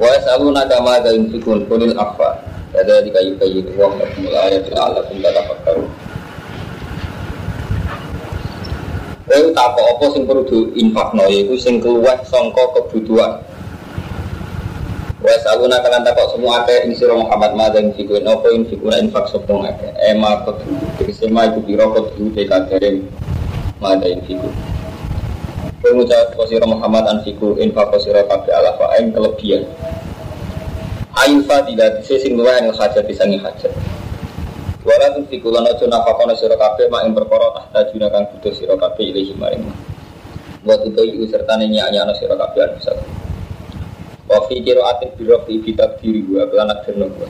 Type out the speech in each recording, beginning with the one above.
Wa yasaluna kama da yunfikun kulil afa. Kada dikayu kayu wa lakum ayatul alakum tatafakkaru. Kowe tak apa sing perlu diinfakno yaiku sing keluar sangka kebutuhan. Wa saluna kalan takok semua ake ing sira Muhammad ma dan fikun apa ing infak sapa ngake. Ema kok sema iku biro kok te kadere ma dan fikun. Kowe ngucap sira Muhammad an fiku infak sira kabeh ala fa'in kelebihan. Ayu fadilah di sing luwih yang hajat disangi hajat. Wala tu fikulan aja nafakono sira kabeh mak ing perkara tahta juna kang butuh sira kabeh ilahi maring. Wa tutai serta nyanyi-nyanyi sira kabeh anu bisa. Wa fi qiraatin bi rafi bi takdiri wa kelana derno wa.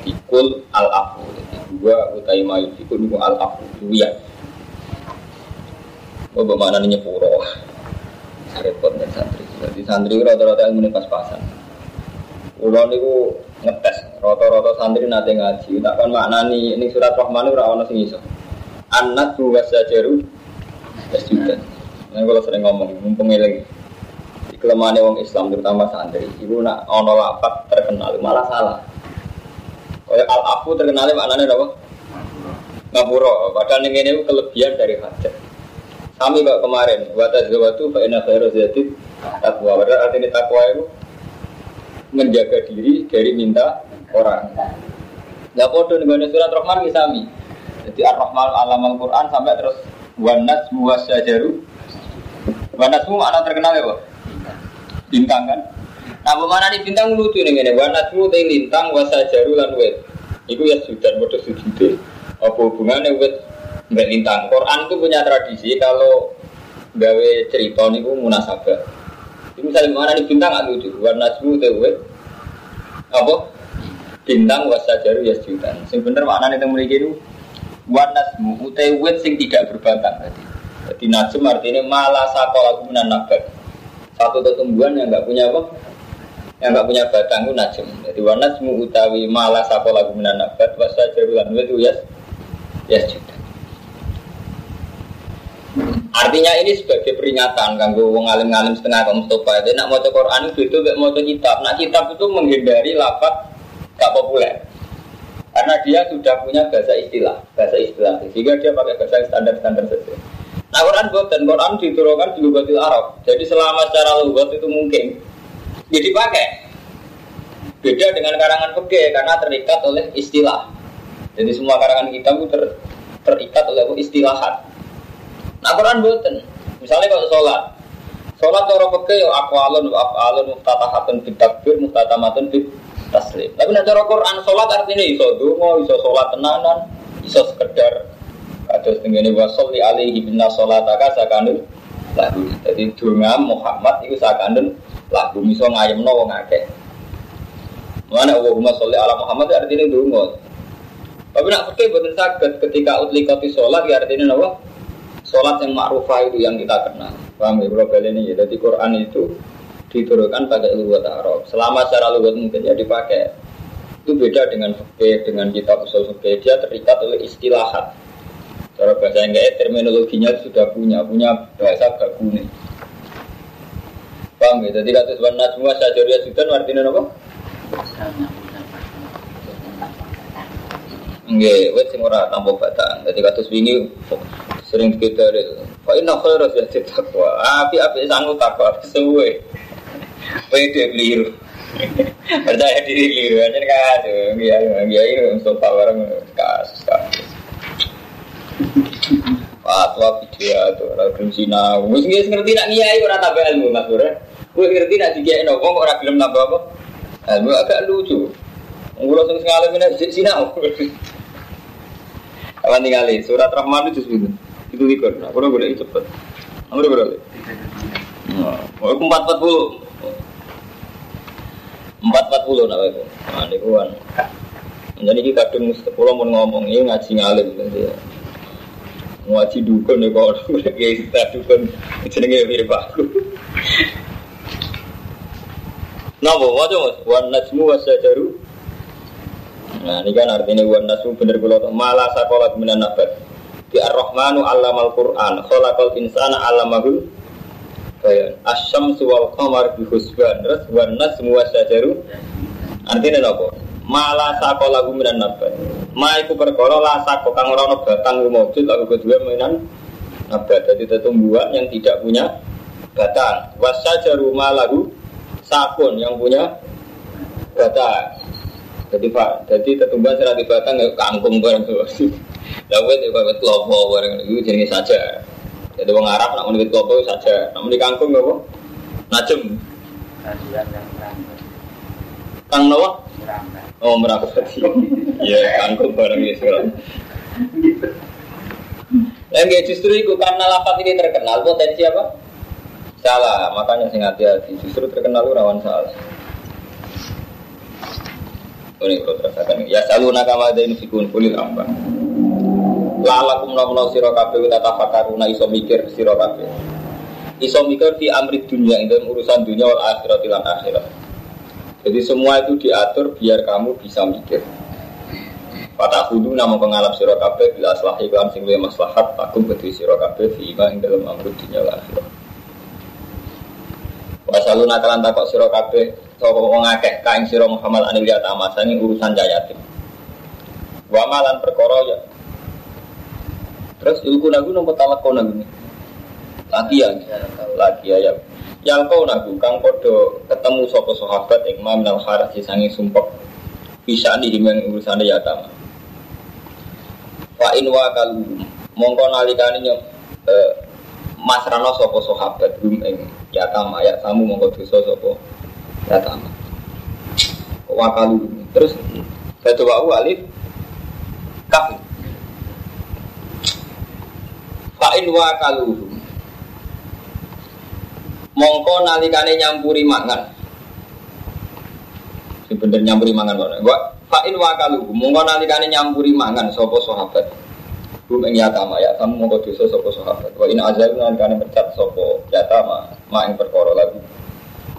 Jadi kul al afu. Jadi dua utai mayu fikul niku al afu. Duya. Oh, bagaimana nyepuro? Repot nih santri. Jadi santri rata-rata ilmu pas-pasan. Ulo niku ngetes rata-rata santri nate ngaji tak kan maknani ini surat Rahman ora ono sing iso. Anak dua sajaru wis juga. Nah kalau sering ngomong mumpung eling. Kelemahan wong Islam terutama santri, ibu nak ono lapat terkenal malah salah. Kayak al afu terkenal maknanya apa? Ngapura, padahal ini ini kelebihan dari hajat. Kami kok kemarin, wata zawatu fa inna khairu zati takwa. Padahal artinya takwa itu menjaga diri dari minta orang. Nggak podo dengan surat Rahman misami. Jadi Ar-Rahman alam Al-Quran sampai terus wanas muwasajaru. Wanasmu mana terkenal ya, Pak? Bintang kan? Nah, mana nih bintang lucu nih ini. Wanasmu teh lintang wasajaru lan wet. Itu ya sudah bodoh sujud. Apa hubungannya wet mbak lintang? Quran itu punya tradisi kalau gawe cerita nih munasabah. Itu misalnya mana nih bintang nggak lucu. Wanasmu teh wet apa? Bintang wasajaru ya sudah. Sing bener maknanya yang memiliki itu wanasmu utai wet sing tidak berbatang tadi. Jadi najm artinya malah sakola guna nabat. Satu tumbuhan yang nggak punya apa? Yang nggak punya batang itu najm. Jadi wanasmu utawi malah sakola guna nabat wasajaru lan wet ya ya sudah. Artinya ini sebagai peringatan kanggo wong alim-alim setengah kaum Mustafa. Jadi nak mau Quran itu itu gak mau kitab. Nah kitab itu menghindari lapat gak populer. Karena dia sudah punya bahasa istilah, bahasa istilah. Sehingga dia pakai bahasa standar-standar saja. Nah Quran buat dan Quran diturunkan di lugatil Arab. Jadi selama secara lugat itu mungkin jadi pakai. Beda dengan karangan fikih karena terikat oleh istilah. Jadi semua karangan kita itu ter, terikat oleh istilahat. Nah Quran buatan. Misalnya kalau sholat, sholat cara peke ya akwalun, afalun, muftatahatun, bitakbir, muftatamatun, bid taslim. Tapi nah cara Quran sholat artinya iso dungo, iso sholat tenanan, iso sekedar ada setengah wasol di alaihi bin sholat taka sakanun lagu. Jadi dunga Muhammad itu sakanun lagu miso ngayem no wong akeh. Mana Allahumma sholli ala Muhammad artinya dungo. Tapi nak pakai betul sakit ketika utlikati sholat ya artinya apa? Sholat yang ma'rufah itu yang kita kenal. Paham ya bro ini ya. Jadi Quran itu diturunkan pakai lugat Arab. Selama secara lugat mungkin ya dipakai. Itu beda dengan fikih, dengan kitab usul fikih. Dia terikat oleh istilahat. Cara bahasa yang kayak terminologinya sudah punya, punya bahasa bagune. Paham ya? Jadi kata sebuah najmua sajaria sudan artinya apa? Nggih, wis sing ora tampa batang. Dadi kados wingi sering kita Fa inna khaira zati taqwa. Api-api sangu takwa suwe. Wede keliru. Percaya diri keliru aja kan. Ya, ya ini untuk power kasus kasus. Fatwa video tuh orang sinau. Wis ngerti nak ngiyai ora tambah ilmu Mas Bro. Gue ngerti nak dikiai nopo kok ora gelem nambah apa? Ilmu agak lucu. Ngulo sing sekali meneh sinau. Kapan tinggali surat Rahman itu justru itu likur. Nah, kurang boleh cepet. Amri berapa? Oh, empat empat puluh. Empat empat puluh nah. Nah, ini kan. Jadi kita kadung sepuluh mau ngomong ini ngaji ngalim gitu ya. Ngaji dukun nih kok kayak kita dukun jenenge mirip aku. Nah, bawa mas, wan najmu wasajaru. Nah, ini kan artinya wan najmu bener kula malah sakola minan nabat. Di Ar-Rahmanu allamal Qur'an, khalaqal insana allamahul bayan asyam suwal qamar bi husban. Terus warna semua sajaru artinya apa? Mala sako lagu minan nabat ma iku perkara sako kang ora ono batang wujud lagu kedua minan nabat jadi tumbuhan yang tidak punya batang. Wasajaru ma lagu sakun yang punya batang jadi pak jadi tetumbuhan serat di batang nggak kangkung bareng tuh lalu itu kayak kelopo bareng itu jenis saja jadi orang Arab nak menurut kelopo saja nak menurut kangkung nggak najem kang nawa Oh merapati. Iya kangkung barang ya sekarang. Yang justru itu karena lapat ini terkenal potensi apa? Salah, makanya sing hati-hati. Justru terkenal rawan salah. Ini kalau terasakan. Ya selalu nakama ada ini fikun kulit apa? Lalakum nomor siro kafe tata fakaruna iso mikir siro kafe. Iso mikir di amrit dunia itu urusan dunia wal akhirat ilan akhirat. Jadi semua itu diatur biar kamu bisa mikir. Pada hudu nama pengalap siro kafe bila selahi iklan sing maslahat akum kedui siro kafe fi yang dalam amrut dunia wal akhirat. Wasalu nakalan takok siro kafe sapa wong akeh kain siro Muhammad anil yatama ini urusan jayatim. Wa malan perkara ya. Terus ilku nagu nopo talak kau nagu lagi ya, lagi ya. Yang kau nagu kang podo ketemu sopo sahabat ikmam minal haras sangi sumpah bisa nih dengan urusan yatama. Fa in wa kalu mongko nalikane nyok eh, masrano sopo sahabat rum ing yatama ya kamu mongko dosa sopo yatama. Wa kalu terus saya coba alif kaf. Fa in wa kalu mongko nalikane nyampuri mangan. Si bener nyampuri mangan mana gua fa'in wakalu. Mongko nalikane nyampuri mangan sopo sahabat? Bum ing yatama. Ya kamu mongko dosa sopo sahabat? Wa in azal nalikane mecat sopo yatama ma ing perkara lagu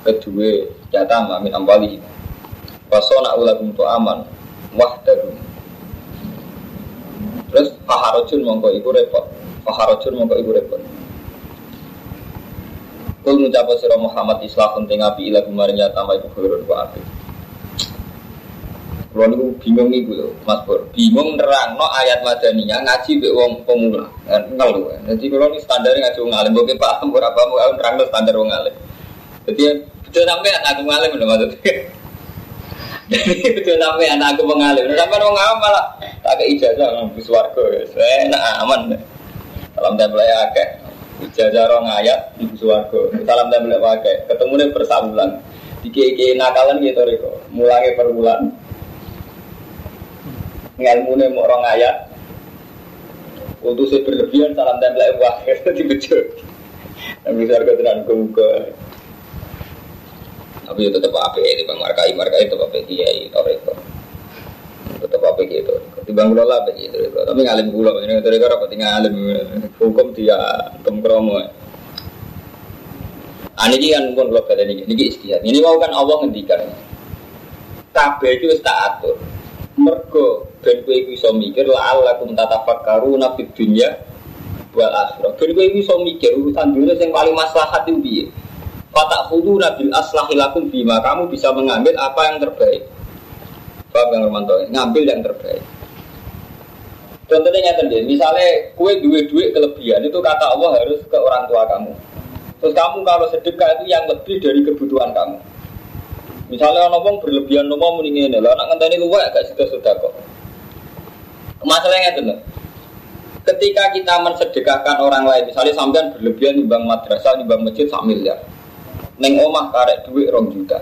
kedua yatama min ambali wasona ulagum tu aman wahdahu terus faharojun mongko iku repot faharojun mongko iku repot Kul ngucapa sira Muhammad islah penting api ila kemarin nyata mai khairun wa api. Kulo niku bingung iku lho, Mas Pur. Bingung nerangno ayat madaniyah ngaji mbek wong pemula. Ngel lho. Dadi kulo ni standar ngaji wong alim, mbok paham ora aku nerangno standar wong alim. Dadi betul anak aku ngalim lho maksudnya. Jadi betul anak aku mengalim. Sampai wong awam malah tak ke ijazah nang swarga. Enak aman. Salam tempel akeh. Ijazah rong ayat ibu suwargo. Salam dan belak pakai. Ketemu nih persabulan. Diki iki nakalan gitu reko. Mulai per bulan. Nih mau rong ayat. Untuk berlebihan salam dan belak pakai. Di bejo. Nabi suwargo tenan. Tapi itu tetap apa ya? Di markai markai tetap apa kiai. Toreko tetap apa gitu ketimbang gula lah begitu tapi ngalim gula ini dari apa tinggal ngalim hukum dia hukum kromo Ani ini kan pun kalau kata ini, ini istihad. Ini mau kan Allah ngendikan. Kabeh itu tak atur. Mergo ben kowe iku iso mikir la alakum tatafakkaruna fid dunya wal akhirah. Ben kowe iso mikir urusan dunia yang paling maslahat itu piye. Fatak fudu nabil aslahilakum bima kamu bisa mengambil apa yang terbaik. Paham yang Romanto? Ngambil yang terbaik. Contohnya deh, misalnya kue duit duit kelebihan itu kata Allah harus ke orang tua kamu. Terus kamu kalau sedekah itu yang lebih dari kebutuhan kamu. Misalnya orang ngomong berlebihan ngomong mendingin lah, nak ngenteni luwek agak sudah sudah kok. Masalahnya itu Ketika kita mensedekahkan orang lain, misalnya sampean berlebihan bang madrasah, bang masjid sak miliar. Neng omah karek duit rong juta.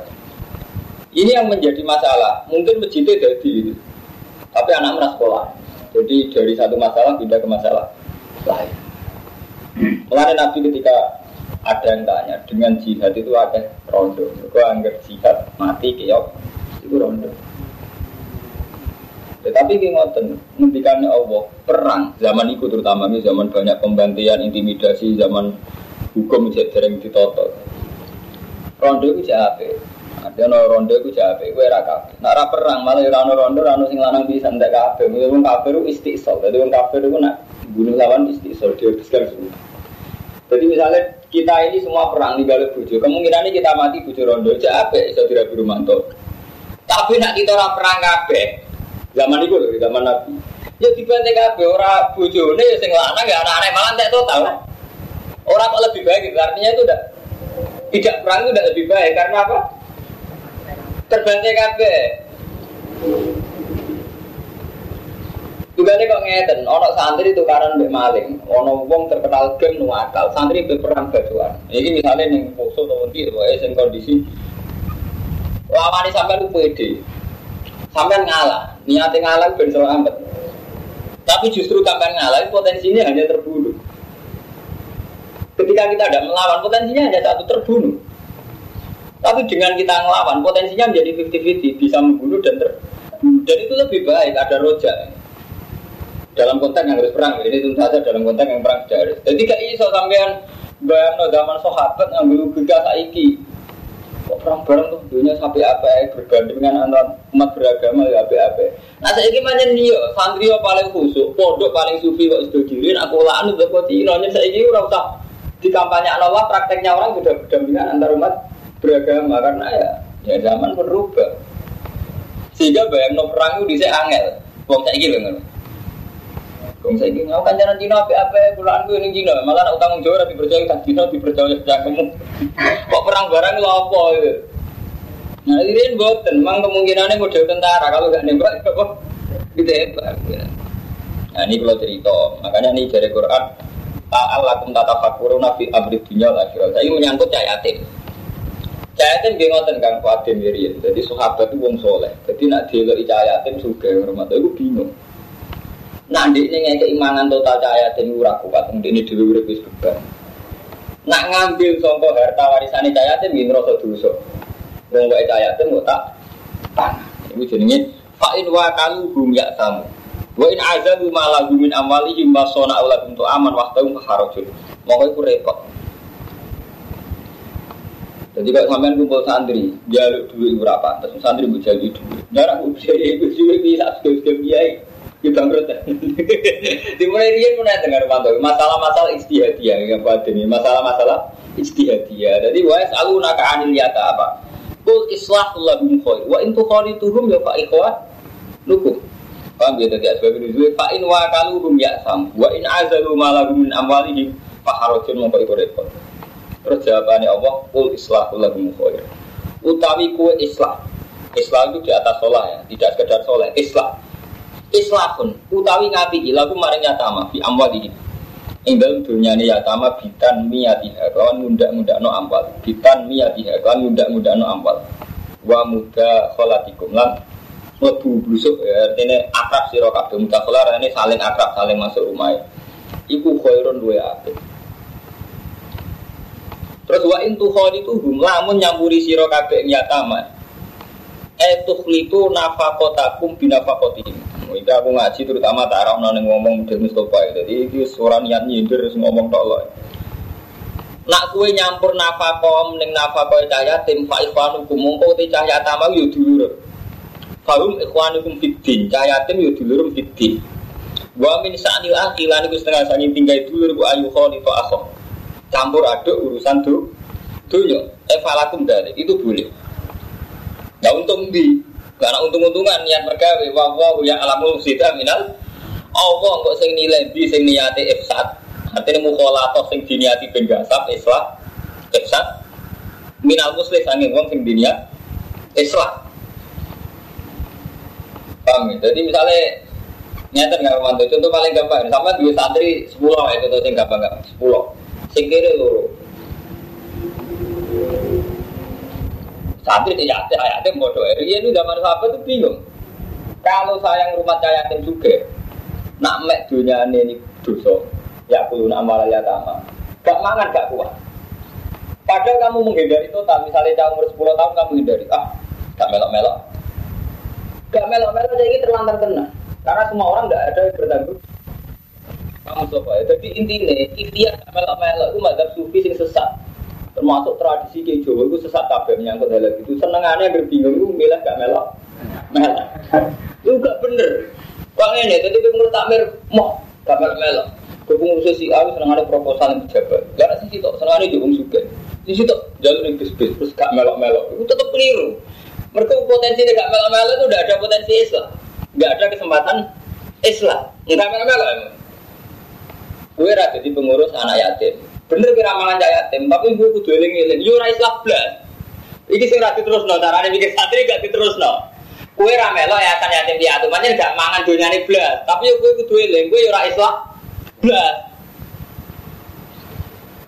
Ini yang menjadi masalah. Mungkin masjidnya jadi, tapi anak merasa sekolah. Jadi dari satu masalah pindah ke masalah lain. Mulai Nabi ketika ada yang tanya dengan jihad itu ada rondo. Gue anggap jihad mati keok itu rondo. Tetapi kita ngoten, ngendikannya Allah perang zaman itu terutama ini zaman banyak pembantian, intimidasi, zaman hukum sering ditoto. Rondo itu jahat ada no rondo itu jabe, gue raka. Nak ra perang malah ya rano rondo, rano sing lanang bisa ndak. Mungkin wong kafe itu istiqsal. Jadi wong kafe itu nak bunuh lawan istiqsal dia habiskan semua. Jadi misalnya kita ini semua perang di balik bujo. Kemungkinan ini kita mati bujo rondo. Iso tidak Romanto. Tapi nak kita orang perang kabeh. Zaman itu loh, zaman Nabi. Ya dibantai kabeh ora bojone ya sing lanang ya anak-anak malah entek total. Orang kok lebih baik. Artinya itu udah tidak perang itu udah lebih baik karena apa? Terbantai kabeh. Tugane kok ngeten, ono santri tukaran mbek maling, ono wong terkenal gem nuwakal, santri berperang bajuan. Iki misalnya ning poso atau nanti, pokoke sing kondisi lawani sampean ku pede. Sampean ngalah, niate ngalah ben selamat. Tapi justru sampean ngalah potensinya hanya terbunuh. Ketika kita tidak melawan, potensinya hanya satu terbunuh. Tapi dengan kita ngelawan, potensinya menjadi 50-50, bisa membunuh dan ter dan itu lebih baik, ada rojak. Dalam konteks yang harus perang ini tentu saja dalam konteks yang perang sudah harus jadi kayak iso sampean bayang no zaman sahabat ngambil tiga saiki. Kok perang bareng tuh dunia sampai apa ya berbandingan antar umat beragama ya apa apa nah saya ini macam dia santri paling khusus pondok paling sufi kok sudah aku lahan udah kau tino saya ini udah usah di kampanye Allah prakteknya orang sudah berdampingan antar umat beragama karena ya ya zaman berubah. Sehingga bayang no perang itu bisa angel. Wong saya gitu Kong saya ingin ngau kancanan Cina apa apa bulan gue ini Cina. Malah nak utang Jawa tapi percaya tak Cina dipercaya kamu kok perang barang lo apa itu nah ini buat memang kemungkinannya model tentara. Kalau gak nembak apa gitu hebat nah ini kalau cerita. Makanya ini dari Quran Ta'alakum tata fakuruna fi abrid dunya akhirat saya menyangkut cayatin cayatin dia ngoten kang Fatim Miriam jadi sahabat itu wong soleh jadi nak dia cayatin juga rumah itu bingung Nah, di ini keimanan total cahaya dan murah kuat, ini dulu udah bisa beban. Nak ngambil contoh harta warisan cahaya dan gini rasa dosa. Wong cahaya dan mau tak tanah. Ibu jenenge fa'in wa kalu hum ya samu. Wa in azabu malahu min amwalihim wa sona ulat untuk aman waktu harajul. Mau itu repot. Jadi kalau sampean kumpul santri, jaluk duit berapa? Terus santri mau jaluk duit. Darah usia itu juga bisa sekali-sekali biaya. Ya bangkrut ya. Dimulai dia pun ada dengar pantau. Masalah-masalah istihadiyah yang buat ini. Masalah-masalah istihadiyah. Jadi wa selalu naka anil yata apa? Kul islah lahum khair. Wa in tuhum ya fa ikhwah nukum. Paham ya tadi asbab nuzul fa in wa kaluhum ya sam. Wa in azalu malahum min amwalihim fa harajun mongko iku repot. Terus jawabannya Allah, kul islah lahum khair. Utawi kue islah. Islah itu di atas sholah ya, tidak sekedar sholah. Islah islahun utawi ngapi lagu maring yatama fi amwali ing dalem dunyane yatama bitan miyatiha kawan muda-muda no amwal bitan miyatiha kawan muda-muda no amwal wa muda kholatikum lan lebu blusuk ya. Artinya akrab sira kabeh muda kholar ini saling akrab saling masuk rumah. Iku khairun duwe apik Terus wa intu khalituhum lamun nyampuri sira kabeh yatama. Etukhlitu nafakotakum binafakotihim. Ini aku ngaji terutama tak arah nang ngomong model Mustafa jadi itu suara niat nyindir ngomong tok. Nak kue nyampur nafakom ning nafakoy cahaya tim fa ikhwanukum mongko te cahaya tamang yo Farum ikhwanukum fiddin cahaya tim yo dulur fiddin. Wa min sa'nil akhilan iku setengah sangi tinggal dulur bu ayu kholi to akho. Campur aduk urusan tuh dunya. Evalakum dari itu boleh. Ya untung di karena untung-untungan niat mergawe wa wa ya alamul sida minal Allah kok sing nilai di sing niati ifsad. Artinya mukhalatoh sing diniati ben gasap islah ifsad minal muslim sanging wong sing diniat islah. Paham ya? Jadi misalnya nyata nggak romantis. Contoh paling gampang, sama dua santri sepuluh ya contoh sing gampang gampang sepuluh. Sing kiri loro, Santri tidak ada yatim bodoh. Iya itu zaman sahabat itu bingung. Kalau sayang rumah yatim juga, nak mek dunia ini dosa, ya kulo nama ya tama. Gak mangan gak kuat. Padahal kamu menghindari total, misalnya umur 10 tahun kamu hindari, ah, gak melok-melok. Gak melok-melok jadi terlantar tenang. Karena semua orang gak ada yang bertanggung kamu coba ya. Jadi intinya ikhtiar melok-melok itu madzhab sufi yang sesat termasuk tradisi ke Jawa itu sesat kabeh menyangkut hal itu senengannya agar bingung itu milih gak melok melok itu gak bener Bang ini, jadi menurut takmir mau gak melok melok Kepengurus si A seneng ada proposal yang pejabat. Gak ada sih tok, seneng ada juga. Di situ jalur yang bis bis terus gak melok-melok. Itu tetap keliru. Mereka potensi gak melok-melok itu udah ada potensi Islam. Gak ada kesempatan Islam. Enggak melok-melok emang. Gue rada di pengurus anak yatim. Bener kira mangan yatim, tapi gue kudu eling-eling. Yo ora Islam blas. Iki sing ra diterusno, carane mikir santri gak diterusno. Kue ramelo ya kan yatim piatu, manjen gak mangan dunyane blas. Tapi yo gue kudu eling, gue yo ora Islam blas.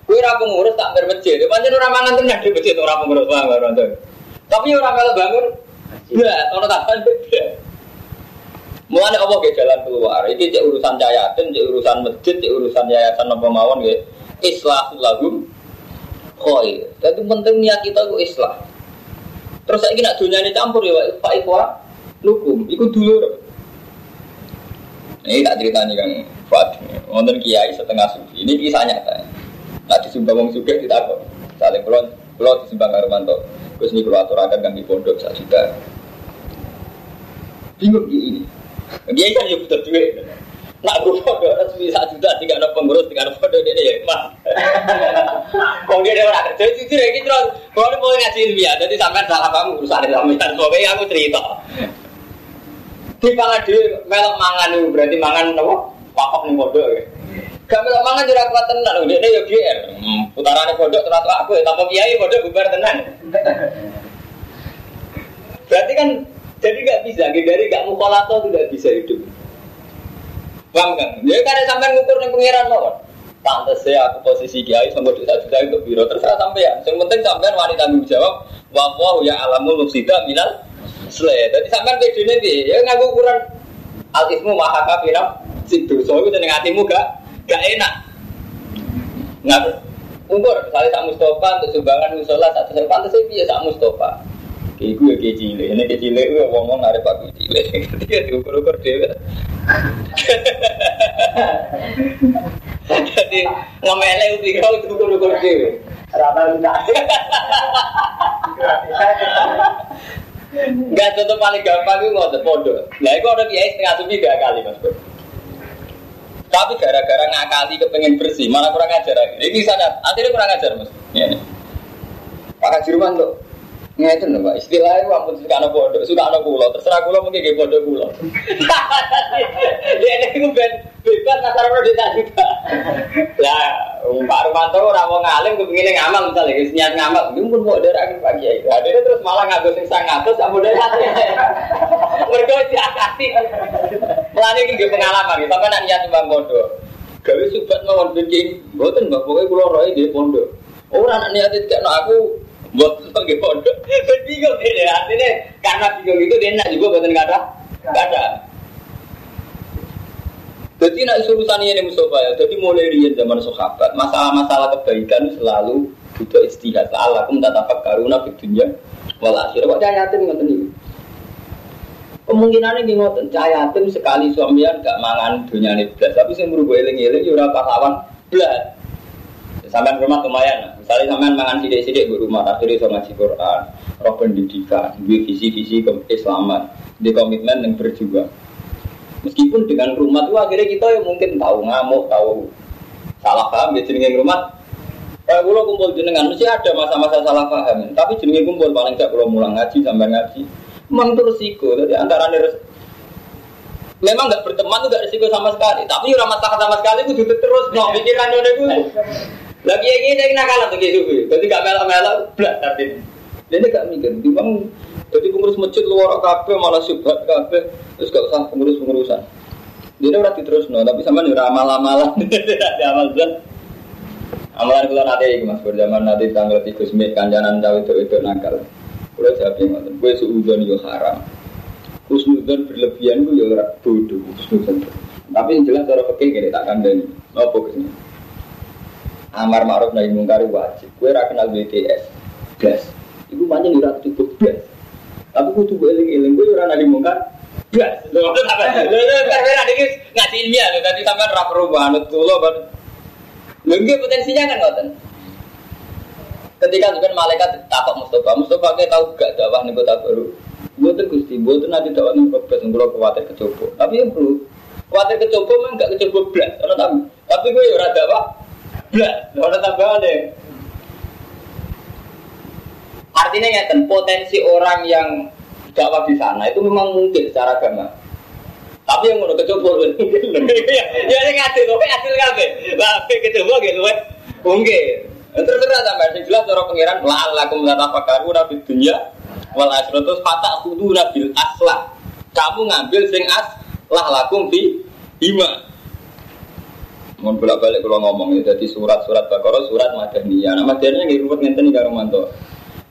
Kue ora pengurus tak ber masjid, manjen ora mangan tenan di masjid ora pengurus bangun. Tapi yo ora melo bangun ono tak blas. Mulane apa ke jalan keluar? Iki cek urusan yayatin, cek urusan masjid, cek urusan yayasan apa mawon nggih. Islahul lahum khair. Jadi penting niat kita ku islah. Terus saya nak dunia ini campur ya Pak Iqwa lukum, ikut dulu. Ini tak cerita nih Kang Fuad. Wonten kiai setengah sufi. Ini kisah nyata. Nah disumbang wong kita kok. Saling kulon, kulon disumbang Armanto. Terus ini kalau kang di pondok saya sudah bingung ini. Dia kan ya butuh duit. Nak gue foto resmi satu juta tiga ada pengurus tiga ada foto dia ya mah. Kong dia orang kerja jujur ya gitu. Kalau mau ngaji ilmiah, jadi sampai salah kamu urusan ilmiah. Pokoknya aku cerita. Di pangan di melok mangan itu berarti mangan apa? Pakok nih bodoh ya. Gak melok mangan juga kuat tenan. Dia dia ya GR. Putaran bodoh terus aku ya. Tanpa kiai bodoh bubar tenan. Berarti kan jadi nggak bisa, dari nggak mukolato tidak bisa hidup. Paham kan? Jadi karena sampai ngukur nih pengiran mawon. Pantes saya aku posisi kiai sama dosa juta untuk biro terserah sampean. Yang penting sampean wanita tanggung jawab. Wawahu ya alamul mufsida minal sle. Jadi sampean pede nih ya ngaku ukuran al ismu maha kafiram situ. So itu dengan hatimu gak gak enak. Nggak ukur misalnya tak Mustafa untuk sumbangan musola satu saya pantas saya biasa Mustafa. Iku ya kecil, ini kecil itu ngomong ngarep aku kecil. Dia diukur-ukur dia. Jadi ngemele pikir itu ukur-ukur dia. Rata enggak. Enggak contoh paling gampang itu ngotot pondok. Nah itu ada kiai setengah tuh tiga kali mas bro. Tapi gara-gara ngakali kepengen bersih, malah kurang ajar lagi. Ini sana, akhirnya kurang ajar mas. Ya, Pak Kajirman tuh, Ngeten lho Pak, istilahnya itu ampun suka anak bodoh, suka anak pulau, terserah pulau mungkin kayak bodoh pulau. Dia ini ben bebas nasar pro desa juga. Lah, Pak Rumanto orang mau ngalim, pengen ngamal misalnya, niat ngamal, gue pun mau dari akhir pagi ya. Nah, dia terus malah ngagus yang sang ngatus, sama dari hati. Mereka diakasi. Melani ini pengalaman, sampai nak niat cuma bodoh. Gawe subat mawon bikin, boten mbak, pokoknya pulau roy di pondok. Orang niat itu kayak aku Buat sebagai pondok, bingung ini artinya karena bingung itu dia nak juga buatan kata kata. Jadi nak urusan ini Mustafa ya. Jadi mulai dari zaman sahabat, masalah-masalah kebaikan selalu butuh istihad. Allah kum tatafak karuna di dunia wal. Kok yatim ngoten ini? Kemungkinan ini ngoten, yatim sekali suamian gak mangan dunia ini belas, tapi saya merubah eling-eling, yura pahlawan belas. Sampai rumah lumayan, misalnya sampai mangan sidik-sidik di rumah, akhirnya bisa ngaji Quran, roh pendidikan, di visi-visi keislaman, di komitmen yang berjuang. Meskipun dengan rumah itu akhirnya kita yang mungkin tahu ngamuk, tahu salah paham, ya jenengin rumah. Eh, kalau kumpul jenengan, mesti ada masa-masa salah paham. Tapi jenengin kumpul paling tidak kalau mulang ngaji sampai ngaji. Memang itu resiko, jadi antara memang nggak berteman tuh nggak resiko sama sekali. Tapi ramah sama sekali itu juga terus, no pikiran itu. Lagi yang ini nakal tuh gitu, jadi gak melak-melak, belak tapi ini gak mikir, bang, jadi pengurus masjid luar kafe malah subhat kafe, terus gak usah pengurus pengurusan. Dia udah terus no, tapi sama nih ramal-ramalan, ada amal zat. Amalan kalau nanti mas berjaman nanti tanggal tiga sembilan kanjanan tahu itu itu nakal. Siapa yang ngomong, gue suudon yo haram. Husnudon berlebihan gue yo bodoh. Tapi yang jelas cara pakai gini tak kandani. Apa ke sini? Amar ma'ruf nahi mungkar wajib. Kue ra kenal BTS. Gas. Iku banyak ora cukup gas. Tapi kudu eling-eling kue ora nahi mungkar. Gas. Lho karena iki ngaji ilmiah lho tadi sampean ra perlu banget kula ban. Lho potensinya kan ngoten. Ketika sebenarnya malaikat takut Mustafa, Mustafa kayak tahu gak dakwah nih kota baru. Buatan gusti, buatan nanti dakwah nih profes, nggak khawatir kecoba. Tapi ya perlu Khawatir kecoba memang gak kecoba belas. Tapi tapi gue ya rada apa? Belas. Ada tambahan deh. Artinya ngeten potensi orang yang dakwah di sana itu memang mungkin secara agama. Tapi yang mau kecoba ya ini ngadil, kowe adil kabeh. Lah kecoba gitu mungkin. Terus terus sampai sing jelas cara pangeran la alakum tatafakkaru nabi dunya wal akhirat terus fata kudu nabil aslah. Kamu ngambil sing as lah lakum fi bima. Mohon bolak balik kalau ngomong ya, jadi surat-surat Bakara, surat Madaniyah. Nah Madaniyah nggak ruwet ngenten nggak romanto.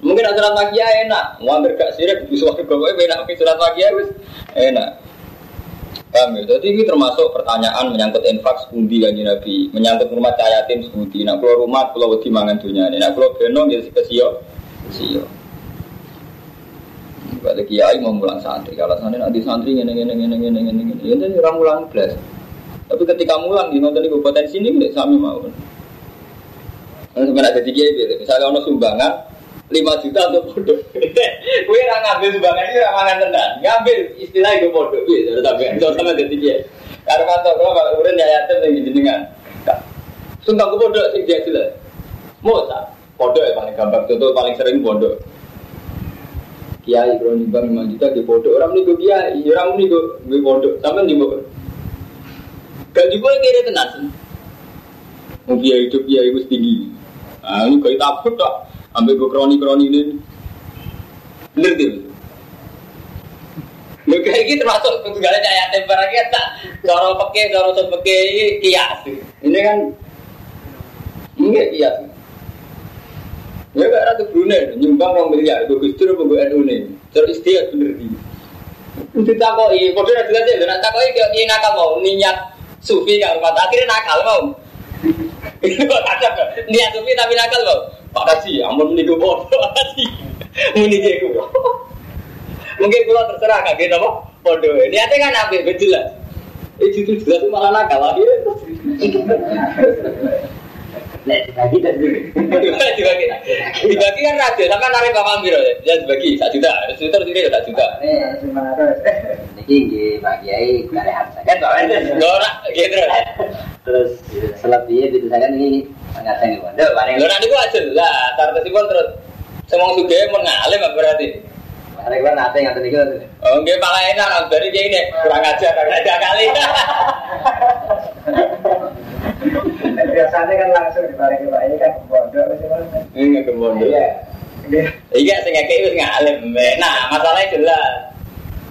Mungkin ada surat magia enak, hampir gak sirik, surat kebawa enak, mungkin surat Makia enak. Kami? Ya? Jadi ini termasuk pertanyaan menyangkut infak sepundi kanji Nabi. Menyangkut rumah cahayatim sepundi. Nah kalau rumah, kalau wedi mangan dunia ini. Nah kalau benong ya kesio Kesio Bagi kiai mau mulang santri. Kalau santri ya, nanti santri ngene ngene ngene ngene ngene ngene Ini orang mulang belas tapi ketika mulang di nonton di potensi ini, nggak sami mau. Nah, sebenarnya jadi kiai, misalnya ono sumbangan, 5 juta untuk bodoh. Kue orang ngambil sumbangan ini orang mangan tenan. Ngambil istilah itu bodoh. Sudah sampai itu sama jadi dia. Karena mantap kalau kalau udah ya yatim yang jenengan. Sumpah gue bodoh sih dia jelas. Mau tak? Bodoh ya paling gampang. Contoh paling sering bodoh. Kiai bro nyumbang 5 juta di bodoh. Orang ini gue kiai, orang ini gue bodoh. Sama nih gue. Gak juga kira tenan. Mau kiai hidup kiai gue tinggi. Ah, ini kayak takut tak ambil gue kroni-kroni ini. Bener tuh Lu kayak gitu termasuk segala cahaya temperan kita cara pakai cara pakai kias. Ini kan enggak kias. Ya gak ratu Brunei nyumbang orang miliar gue gustur gue gue anu nih. Terus istiak bener nih itu takoi kode udah jelas ya nak takoi kayak nakal mau niat sufi rumah akhirnya nakal mau itu kocak niat sufi tapi nakal mau Pak Kaji, amun meniku bodoh, Pak Kaji. Muni gue Mungkin kalau terserah kaget apa? Bodoh. Niatnya kan apa? Jelas. Eh itu jelas malah nakal akhirnya. Nek dibagi dan dibagi. Dibagi kan radio, sama kan narik bapak ambil ya. ya dibagi satu juta, satu juta sendiri satu juta. cuma harus. Jadi bagi ayi dari harta kan soalnya. Gora, gitu. Terus selebihnya itu saya kan ini mengatakan itu. Duh, bareng. Gora nanti gua aja lah, tartes itu terus. Semua juga mengalih, berarti. Hari kan nanti nggak tahu Oh, gue malah enak. Dari gini kurang ajar, kurang ajar kali. Biasanya kan langsung dibalik Pak ini kan bodoh. Ini ke. Kan iya, iya. Iya. iya kayak itu nggak alim Nah, masalahnya jelas.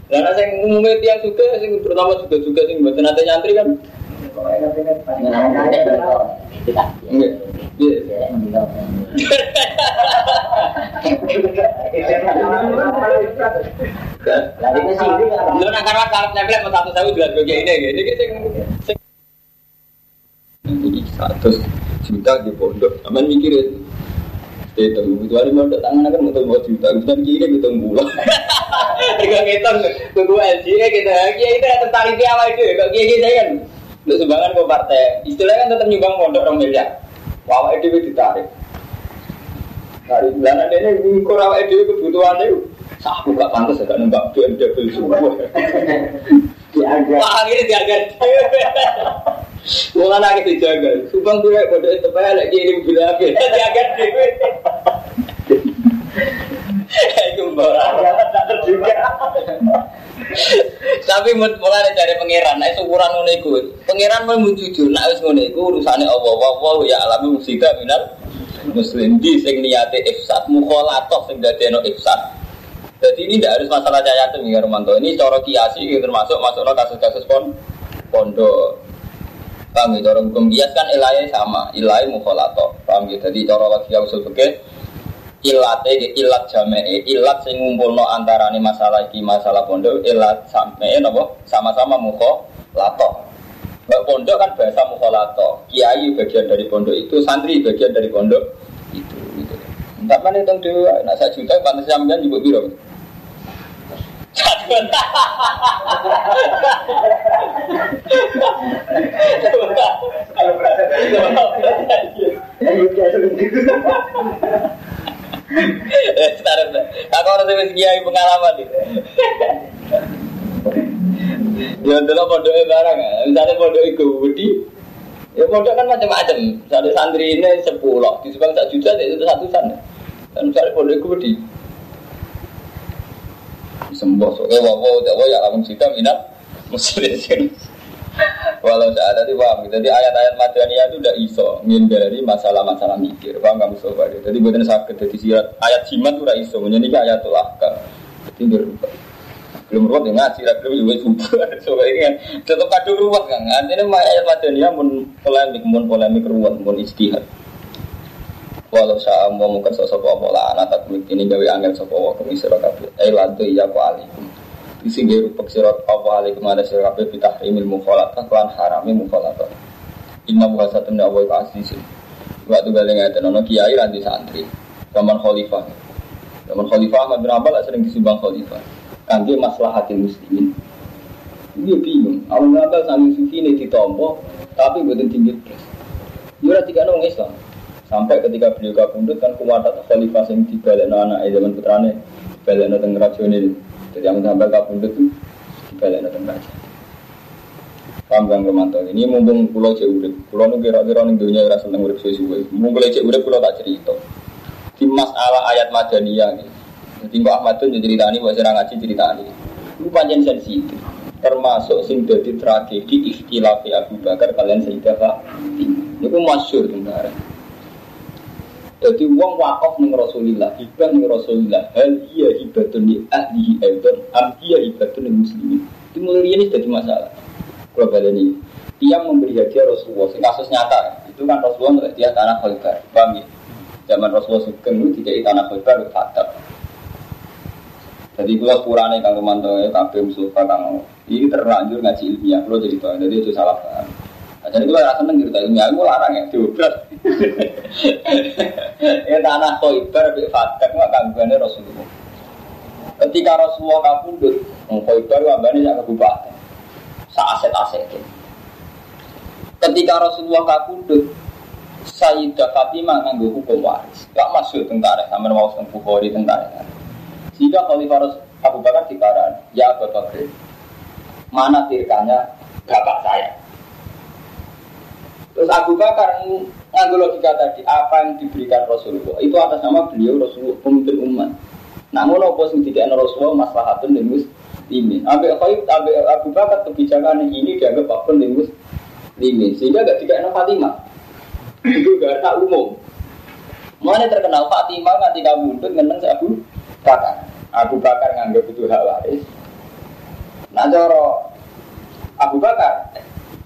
karena saya sing tiang juga sing terutama juga-juga sing buat nanti nyantri kan? kan Lalu ini sih, lu nakar nakar nempel sama satu satu dua dua ini, ini kita jadi satu juta di pondok, aman mikirin. Itu itu hari mau tangan akan mau mau juta, kita kiri kita bulan. Tiga kita tunggu LG kita, kita itu tertarik di awal itu, kok gini saya kan. Untuk sumbangan ke partai, istilahnya kan tetap nyumbang pondok orang miliar. Wawa itu ditarik. Dari bulan ini kurang itu kebutuhan itu. Aku gak pantas agak nembak BMW semua. Wah ini diagar. Mulai lagi dijaga. Subang gue bodoh itu payah lagi ini bila apa? Diagar dewi. Itu barang tak terjuga. Tapi mulai dari pangeran, nah ukuran ngono iku. Pangeran mau jujur, nak wis ngono iku urusane Allah. Wa ya alami musida minal muslim di sing niate ifsad, mukhalatoh sing dadekno ifsad. Jadi ini tidak harus masalah cayatem ya Romanto. Ini cara kiasi termasuk masuklah kasus-kasus pon pondok. Paham ya, cara hukum. Kias kan ilahnya sama, ilahnya mukhalato. Paham ya, jadi cara lagi usul fikih. Ilate ilat jamae ilat sing ngumpulno antarane masalah iki masalah pondok ilat sampe napa? Sama-sama mukho lato Mbak pondok kan bahasa mukho lato kiai bagian dari pondok itu santri bagian dari pondok itu gitu. Enggak mana itu nah saya juta pantas sampean juga biro. Kalau berasa Taruh Aku harus kiai pengalaman nih. Ya dulu pondoknya barang. Misalnya pondok itu budi, ya pondok kan macam-macam. Misalnya santri ini sepuluh, di sebang satu juta itu satu sana. Dan misalnya pondok itu budi. Sembuh, soalnya wawo, wawo ya langsung kita minat muslim. Walau saya ada paham. Jadi ayat-ayat madaniyah itu udah iso menghindari masalah-masalah mikir. Paham nggak Mustafa? Jadi buatan sakit. Jadi sirat ayat jimat itu udah iso. Menjadi ayat ahkam. Jadi berubah. Belum ruwet ya ngaji, belum juga subuh. So ini kan tetap kado ruwet kan. Artinya ayat madaniyah pun polemik, pun polemik ruwet, pun istihad. Walau saya mau mungkin sosok apa lah anak tak ini gawe angel sopo wa kemisir kabeh. Eh lantu iya ku alikum. Isi gawe rupak sirat apa alikum ada sirat kabeh imil mukhalatah klan harami mukhalatah. Inna buha satu ndak wa asisin. Waktu balik ngeten ono kiai ranti santri. Zaman khalifah. Zaman khalifah Ahmad bin Ambal sering disumbang khalifah. Kangge maslahatin muslimin. Dia bingung. Amun Ambal sami sufi ini ditompo tapi buatan tinggi terus. Dia tiga nong Islam. Sampai ketika beliau kabundut kan kuwatat khalifah yang dibalik anak zaman putrane dibalik teng rajone. Jadi yang sampai kabundut itu dibalik teng raja. Paham Kang Romanto ini mumpung pulau cek urip, pulau nu kira-kira ning dunia rasa seneng urip suwe-suwe. Mumpung cek urip pulau tak cerita. Di masalah ayat madaniyah nih. Jadi Mbak Ahmad tuh ceritani, Mbak Sirang ngaji ceritani. Itu panjang sensitif. Termasuk sing dadi tragedi ikhtilafi Abu Bakar kalian Sayyidah Fatimah. Itu masyur tentara. Jadi uang wakaf ning Rasulillah, hibah ning Rasulillah, hal iya hibatun li ahlihi aidan, am iya hibatun li muslimin. Itu mulai ini jadi masalah. Kalau pada ini, dia memberi hadiah Rasulullah, sing kasus nyata, itu kan Rasulullah memberi dia tanah Khaybar, paham ya? Zaman Rasulullah sugeng itu tidak tanah Khaybar, fatab. Jadi kalau purane kang Romanto ya, kabeh Mustafa kang ini terlanjur ngaji ilmiah, kalau jadi tahu, jadi itu salah paham. Jadi kalau rasa cerita ilmiah, aku larang ya, diobras. ya tanah Khaybar bi fatak mah kanggane Rasulullah. Ketika Rasulullah kabundut, Khaybar wambane sak kabupaten. Sa aset-aset. Ketika Rasulullah kabundut, Sayyidah Fatimah nganggo hukum waris. Gak masuk tentara sama mau teng Bukhari tentara. Jika Khalifah Abu Bakar dikaran, ya Abu Bakar, mana tirkanya bapak saya? Terus Abu Bakar nganggo logika tadi apa yang diberikan Rasulullah itu atas nama beliau Rasulullah pemimpin umat. Namun apa sing dikene Rasulullah maslahatun lil muslimin. Abe Khalid abe Abu Bakar kebijakan ini dianggap apa lil muslimin sehingga gak dikene Fatimah. Itu gak tak umum. Mana terkenal Fatimah nganti kabundut ngeneng Abu Bakar. Abu Bakar nganggap itu hak waris. Nah cara Abu Bakar,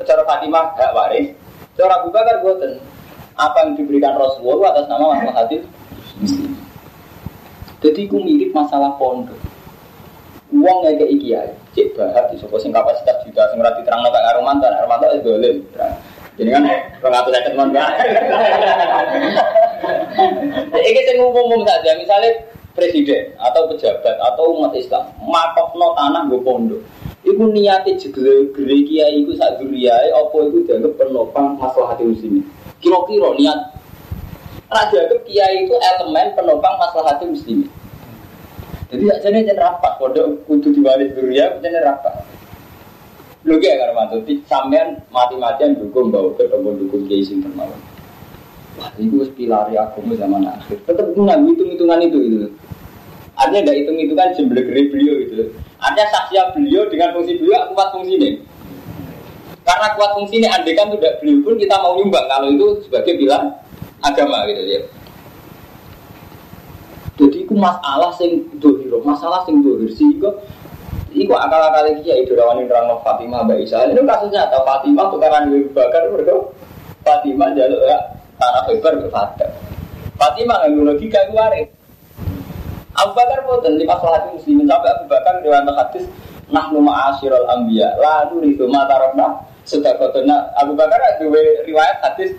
cara Fatimah hak waris, Cara Abu Bakar boten apa yang diberikan Rasulullah atas nama masalah hati. Jadi aku mirip masalah pondok. Uang nggak kayak kiai, cek bahat di sini kapasitas juta, sing rati terang nggak ngaruh mantan, ngaruh mantan boleh. Jadi kan pengatur saya teman Ini kita ngomong saja, misalnya presiden atau pejabat atau umat Islam, makokno tanah gue pondok. Iku niate jegle gere kiai iku sak duriyae apa iku dianggap penopang masalah hati muslimin. Kira-kira niat raja dianggap kiai itu elemen penopang masalah hati muslimin. Jadi sak jane jen rapat pondok kudu diwaris duriya jane rapat. Lho ki karo mantu sampean mati-matian dukung bawa ketemu dukung kiai sing. Wah, itu pilari agama zaman akhir. Tetap hitung hitungan itu gitu. Artinya tidak hitung-hitungan jumlah beliau gitu. Ada saksi beliau dengan fungsi beliau kuat fungsi ini. Karena kuat fungsi ini, andai kan tidak beliau pun kita mau nyumbang kalau itu sebagai bilang agama gitu ya. Jadi itu masalah sing dohiro, masalah sing dohir sehingga Iku akal-akal iki ya itu rawan terang Fatimah Mbak Isa. Ini kasusnya atau Fatimah tukaran Ibu Bakar mereka Fatimah jalur ya tanah lebar ke Fatimah. Nggak logika itu. Abu Bakar boten lima salat muslimin sampai Abu Bakar riwayat hadis nahnu ma'asyiral anbiya lalu itu mata rokna sedekatuna Abu Bakar dua riwayat hadis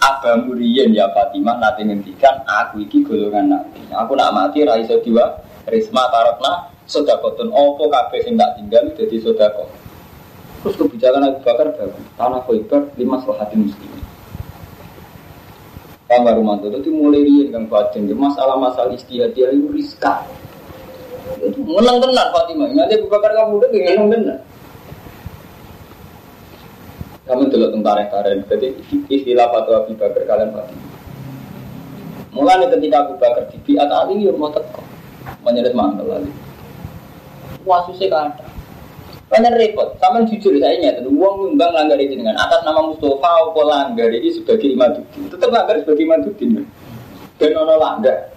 Abang Muriyen ya Fatimah nanti ngendikan aku iki golongan nabi. Aku nak mati ra iso diwa risma tarokna sedekatun opo kabeh sing tak tinggal jadi sedekah. Terus kebijakan Abu Bakar bagus. Tanah Khaybar lima hati muslimin. Kang Rumanto itu mulai rian kang batin. Masalah-masalah istihad dia itu rizka. Menang tenan Fatimah. Nanti Abu Bakar kamu udah menang tenan. Kamu dulu tentara tarik Jadi istilah fatwa Abu Bakar kalian Fatimah. Mulai ketika Abu Bakar di biat Ali ya mau teko. Menyeret mantel Ali. Wah susah ada. Banyak repot. Sama jujur saya ingat, uang nyumbang langgar ini dengan atas nama Mustafa atau langgar ini sebagai imaduddin. Tetap langgar sebagai imaduddin. Dan ono langgar.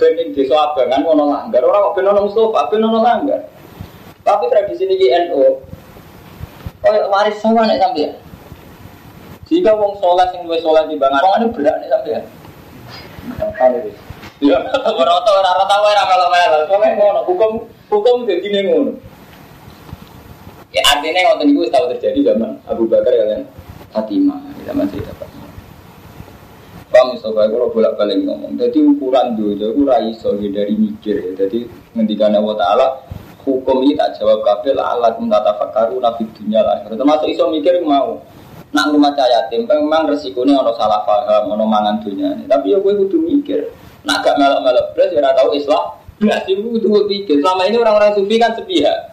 Dan di desa abangan ono langgar. Orang kok ben ono Mustafa, ben ono langgar. Tapi tradisi ini NU, oh waris sama nih sampai. Jika wong soleh sing luwih soleh di bangan, wong ini berat nih sampai. Ya, ora tau ora tau ora kalau melo. Soale ngono, hukum hukum dadi ning ngono. Ya artinya waktu itu tahu terjadi zaman Abu Bakar kalian Fatimah zaman cerita Fatimah. Pak Mustafa kalau bolak balik ngomong, jadi ukuran dulu, itu raiso dari mikir ya. Jadi ngendikan Allah Taala hukum ini tak jawab kabel alat tata fakaru nabi dunia lah. Termasuk iso mikir mau. Nak rumah cahaya yatim, memang resikonya ono salah paham, ono mangan dunia. Tapi ya gue kudu mikir. Nak gak melok-melok belas, ya tahu Islam. Belas itu kudu mikir. Selama ini orang-orang sufi kan sepihak.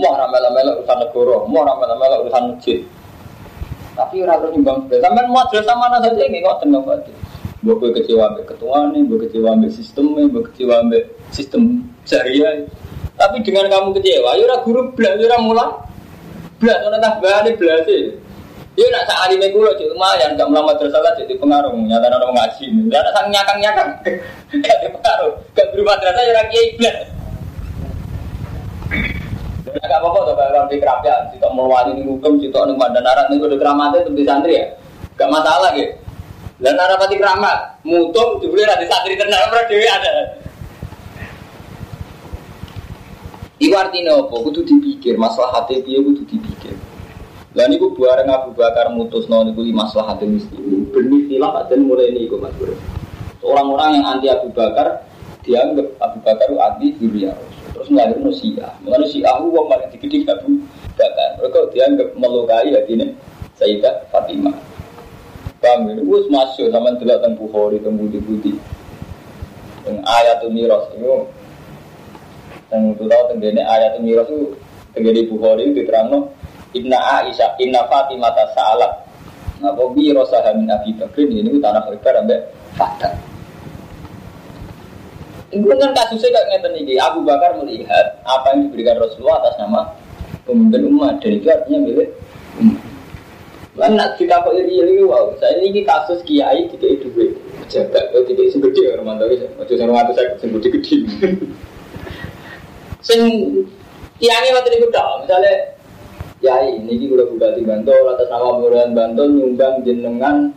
Mau ramal-ramal urusan negara, mau ramal-ramal urusan masjid. Tapi orang terus nyumbang sebelah. Sampai mau sama mana saja nggak kau tenang berarti. Gue kecewa ambil ketua nih, gue kecewa ambil sistemnya, gue kecewa ambil sistem syariah. Tapi dengan kamu kecewa, ya guru belas, ya mulai belas, orang tak balik belas sih. Ya nak sak alime kula cek lumayan gak melamat tersalah jadi pengaruh nyata orang ngaji. Ya nak sang nyakang-nyakang gak pengaruh, gak berubah terasa ya lagi iblis. Agak apa-apa tuh kalau di kerapia, kita meluani ini hukum, kita nih mandan narat nih udah keramatnya itu di santri ya, gak masalah gitu. Dan narapati keramat, mutung dibeli di santri tenang berarti ada. Iku artinya apa? Kudu dipikir, masalah hati dia kudu dipikir. Lah niku bareng Abu Bakar mutus no niku masalah hati mesti. Benih silap dan mulai ini mas Bro. Orang-orang yang anti Abu Bakar dianggap Abu Bakar itu anti Zuriyah terus melahirkan Syiah. Mengenai Syiah itu wong paling digede Abu Bakar. Mereka dianggap melukai hatinya Sayyidah Fatimah. Paham ya? Itu masuk sama delok teng Bukhari teng budi-budi. Teng ayatul miras itu teng itu tahu teng ayat miras itu teng Bukhari itu diterangno Inna Aisyah Inna Fatimah tasalat. Nah, kok bi rosaha min Abi Bakrin ini tanah lebar sampai Fadah. Kan kasusnya kayak ngeten ini. Abu Bakar melihat apa yang diberikan Rasulullah atas nama pemimpin umat dan itu artinya milik umat. Nak kita kok iri iri wow. Saya ini kasus kiai tidak itu gue pejabat, oh tidak segede orang mantau itu. Waktu saya mantau saya segede gede. Sing kiai waktu itu dah, misalnya kiai ini kita buka di Bantul atas nama Kelurahan Bantul nyumbang jenengan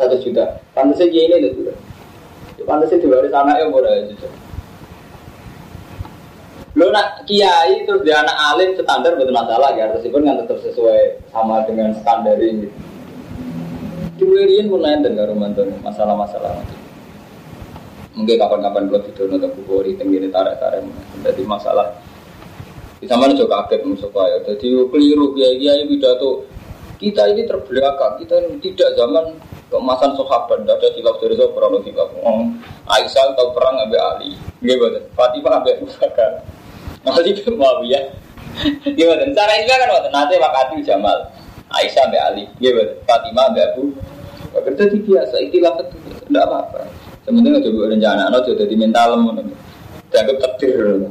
satu juta. Pantasnya kiai ini itu Pantas itu diwaris anaknya boleh aja. Lo nak kiai terus dia anak alim standar betul masalah ya, meskipun kan tetap sesuai sama dengan standar ini. Diwirian pun lain dan karo mantan masalah-masalah Mungkin kapan-kapan belum tidur nonton bukori tenggiri tarik-tarik. Jadi masalah di sama juga kaget musuh ya. Jadi keliru kiai kiai pidato kita ini terbelakang, kita tidak zaman keemasan sahabat, tidak ada silap dari kalau silap. Aisyah tahu perang Abu Ali, gimana? Fatimah Abu Bakar, Ali bin Muawiyah. Gimana? Cara ini kan waktu nanti wakati Jamal, Aisyah Abu Ali, gimana? Fatimah Abu Abu. Bakar jadi biasa, itilah itu tidak apa-apa. Sementara coba rencana, no jadi mental, dianggap takdir.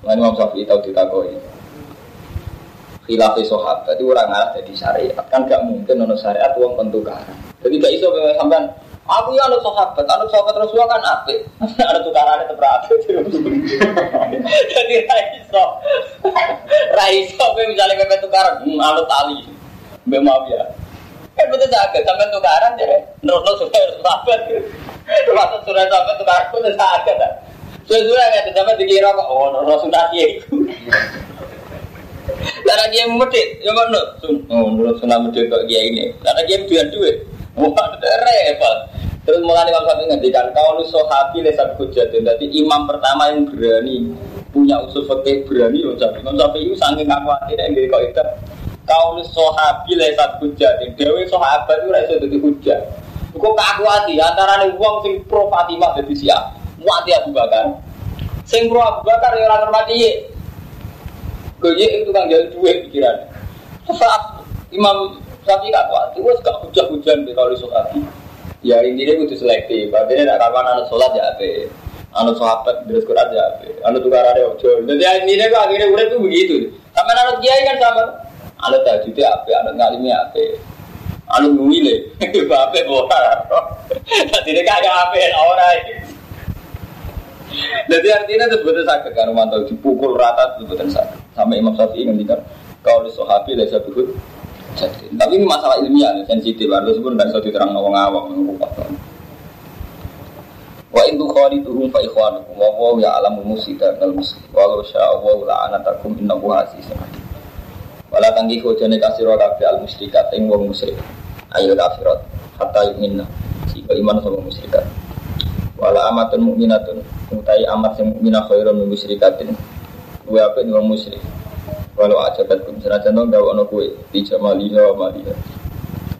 Lain Imam Syafi'i tahu ditakoi khilafi sahabat itu orang ngalah jadi syariat. Kan gak mungkin nono syariat uang pentukaran jadi gak iso sampean aku ya anut sahabat anut sahabat Rasulullah kan apik. Ada tukaran itu berapa jadi raiso raiso misalnya gue tukaran hmm, anut tali. Gue maaf ya kan betul sakit sampai tukaran jadi menurut sudah sahabat. Termasuk sudah sahabat tukaran betul sakit kan sudah sudah nggak sampai dikira kok oh Rasulullah itu karena dia medit, ya mana? Oh, menurut sunnah medit kok dia ini. Karena dia duit duit. Wah, repot. Terus mulai Imam Syafi'i ngendikan kau lu sohabi lesat hujat. Jadi imam pertama yang berani punya usul fakih berani Imam Syafi'i. Imam Syafi'i itu sangat nggak khawatir yang dari kau itu. Kau lu sohabi lesat hujat. Dewi sohabat itu rasa jadi hujat. Kok hati antara nih uang sing pro Fatimah jadi siap. Muat ya Abu Bakar. Sing pro Abu Bakar ya ora hormati Goye itu kan jadi duit pikiran. Saat Imam Syafi'i gak kuat, itu gak hujan-hujan di kalau sahabi. Ya intinya itu selektif. Artinya tidak kapan anak sholat ya apa. Anak sahabat terus Quran ya apa. Anak tukar ada ojo. Jadi intinya kok akhirnya udah tuh begitu. Sama anak kiai kan sama. Anak tajud ya apa, anak ngalimnya apa. Anak ngumile, apa bohong. Jadi kagak apa orang. Jadi artinya itu betul sakit kan mantau dipukul rata itu betul sakit. Sampai Imam Syafi'i ngendikan kau di sahabi saya jadi. Tapi ini masalah ilmiah sensitif. Harus pun dari satu terang ngomong awam. Wa in tukhaliduhum fa ikhwanukum wa huwa ya'lamu musida minal muslim wa law syaa Allah la anatakum innahu azizun hakim. Wala tanggihu jane kasira kabeh al musyrikat ing wong musyrik. Ayo kafirat hatta yu'minna. Jika iman sama musyrikat. Wala amatun mukminatun utai amat sing mukminah khairun. Kuwi apik wong musyrik. Walau ajabat kum senajan dong gawe ono kuwe di jamaliha wa maliha.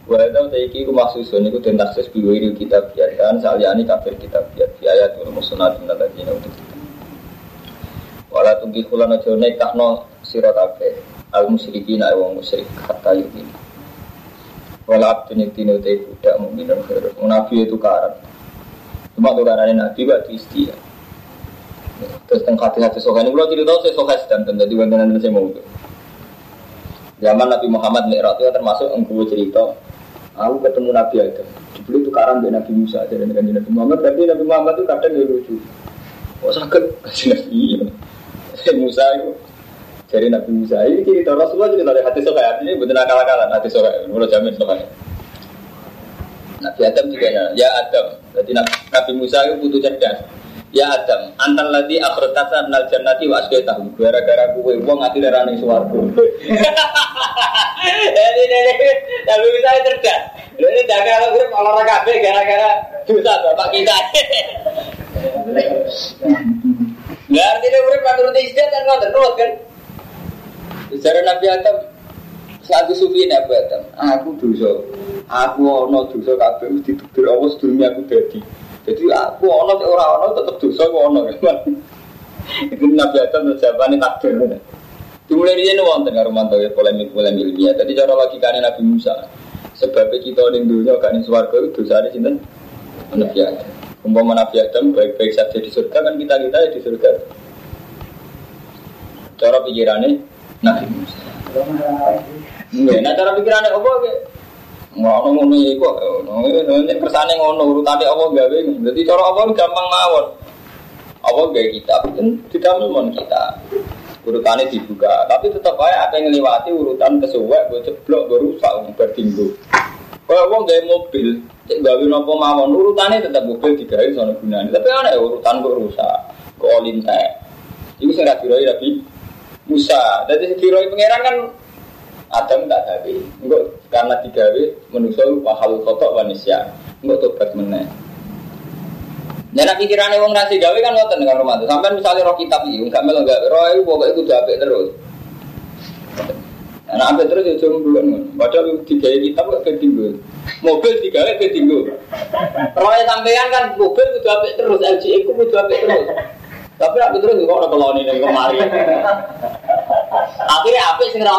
Wa ta iki ku maksusun iku den taksis biwiri kitab biar kan saliyane kafir kitab biar biaya tuh musnad min alladzina utul kitab. Wala tunggi kula aja nekahno sira kabeh al musyrikin ae wong musyrik hatta yukin. Wala abdun yaktinu te budak mukminun khairun. Nabi itu karan. Cuma tuh karena nabi waktu istilah. Terus tentang hati-hati sokan ini, kalau cerita saya sokan sedang tentu di bantuan saya mau itu. Zaman Nabi Muhammad Mi'raj itu termasuk engkau cerita, aku ketemu Nabi Adam. Dibeli tukaran dengan Nabi Musa aja dengan Nabi Muhammad, tapi Nabi Muhammad itu kadang ya lucu. Oh sakit, kasih Nabi Musa itu jadi Nabi Musa ini cerita Rasulullah jadi dari hati sokai artinya benar akal-akalan hati sokai, menurut jamin sokai. Nabi Adam juga ya, ya Adam. Jadi Nabi Musa itu butuh cerdas. Ya Adam, antal lagi akhrotasa nal jannati wa tahu. Gara-gara gue wong ngati darane swarga. Jadi jadi Nabi Musa itu cerdas. Ini jaga gue olahraga kabeh gara-gara dosa bapak kita. Lah artinya urip menurut istiadat kan ngoten terus kan. Bicara Nabi Adam, satu sufi Nabi Adam, aku dosa, aku ono dosa kabeh mesti ditutur Allah sedurunge aku dadi. Jadi aku ono ora orang ono tetep dosa aku ono. Itu Nabi Adam jawabane takdir. Dimulai nih wonten karo mantau ya polemik polemik ilmiah. Jadi cara logikanya Nabi Musa, sebabnya kita ning dunia gak ning swarga itu dosa di sinten? Nabi Adam. Umpama Nabi Adam baik-baik saja di surga kan kita kita ya di surga. Cara pikirannya Nabi Musa. Nah cara pikirannya apa ke? Ngono ngono iku, ngono kersane ngono urutane apa gawe. Jadi cara apa gampang mawon. Apa gawe kita itu tidak memon kita. Urutannya dibuka, tapi tetap aja apa yang ngelewati urutan kesuwek, gue ceblok, gue rusak, gue tinggu. Kalau wong gawe mobil, cek gawe nopo mawon, urutannya tetap mobil digawe sono gunane. Tapi ada urutan gue rusak, gue olintek. Itu sing ra diroi tapi Musa. Jadi diroi pangeran kan Adam tak gawe. Enggak karena digawe manusia mahal kotok manusia. Enggak tobat meneh. Nah, nak pikirannya wong nasi gawe kan ngoten rumah Sampai misalnya roh kitab ini, enggak melo gawe, roh itu pokoknya itu apik terus. Nah, apik terus ya cuma bulan Padahal digawe kitab kok ketinggu. Mobil digawe ketinggu. Roh sampean kan mobil itu apik terus, LG itu kudu apik terus. Tapi apik terus kok ora keloni ning kemari. Akhirnya apik sing ra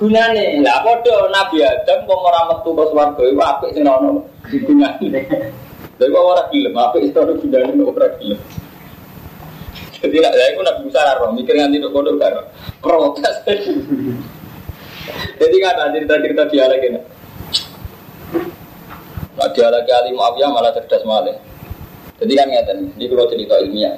gunane. Lah padha Nabi Adam wong ora metu ke swarga iku apik sing ono gunane. Lha kok ora gelem apik iso ono gunane kok ora gelem. Jadi nak saya pun Nabi Musa roh mikir nganti untuk kodok karo protes. Jadi kan ada cerita-cerita dialek ini. Nah dialek Ali Muawiyah malah cerdas malah. Jadi kan ngeten, ini kalau cerita ilmiah.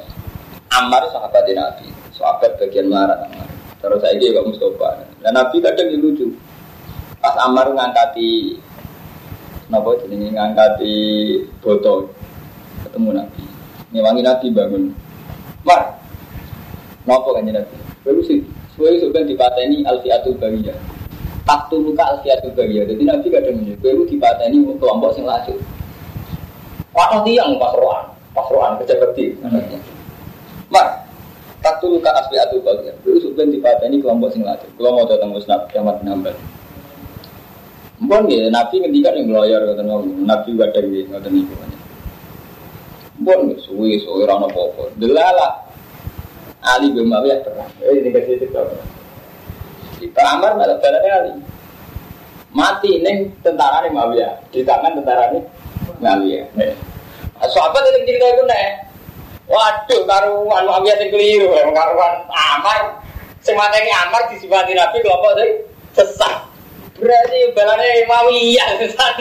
Ammar sahabat Nabi, sahabat bagian marah Ammar. Terus saya juga Mustafa. Dan Nabi kadang lucu. Pas Ammar ngangkati Napa jenenge ngangkati botol ketemu Nabi. Ngewangi Nabi bangun. Mar. Napa kan Nabi? Baru sih. Suwe sudah dipateni Alfiatul Bariyah. Taktu luka Alfiatul Bariyah. Jadi Nabi kadang menyebut baru dipateni kelompok sing laju. Waktu tiang pasroan, pasroan kecepeti. Mar, taktu luka Alfiatul Bariyah. Baru sudah dipateni kelompok sing laju. Kalau mau datang musnad kiamat nambah. Mpun ya, Nabi ngendikan yang lawyer kata Nabi gak ada ngoten niku. Mpun ya, suwi suwi rano popo. Delala Ali bin Muawiyah perang. Eh ini kasih itu Kita Amar malah balane Ali. Mati neng tentara nih Muawiyah di tangan tentara nih Muawiyah. Sahabat itu cerita itu nih. Waduh, karuan Muawiyah sing keliru, karuan Amar. Sing mateni Amar disifati Nabi kelompok sing sesat. Berarti balane Muawiyah sesat.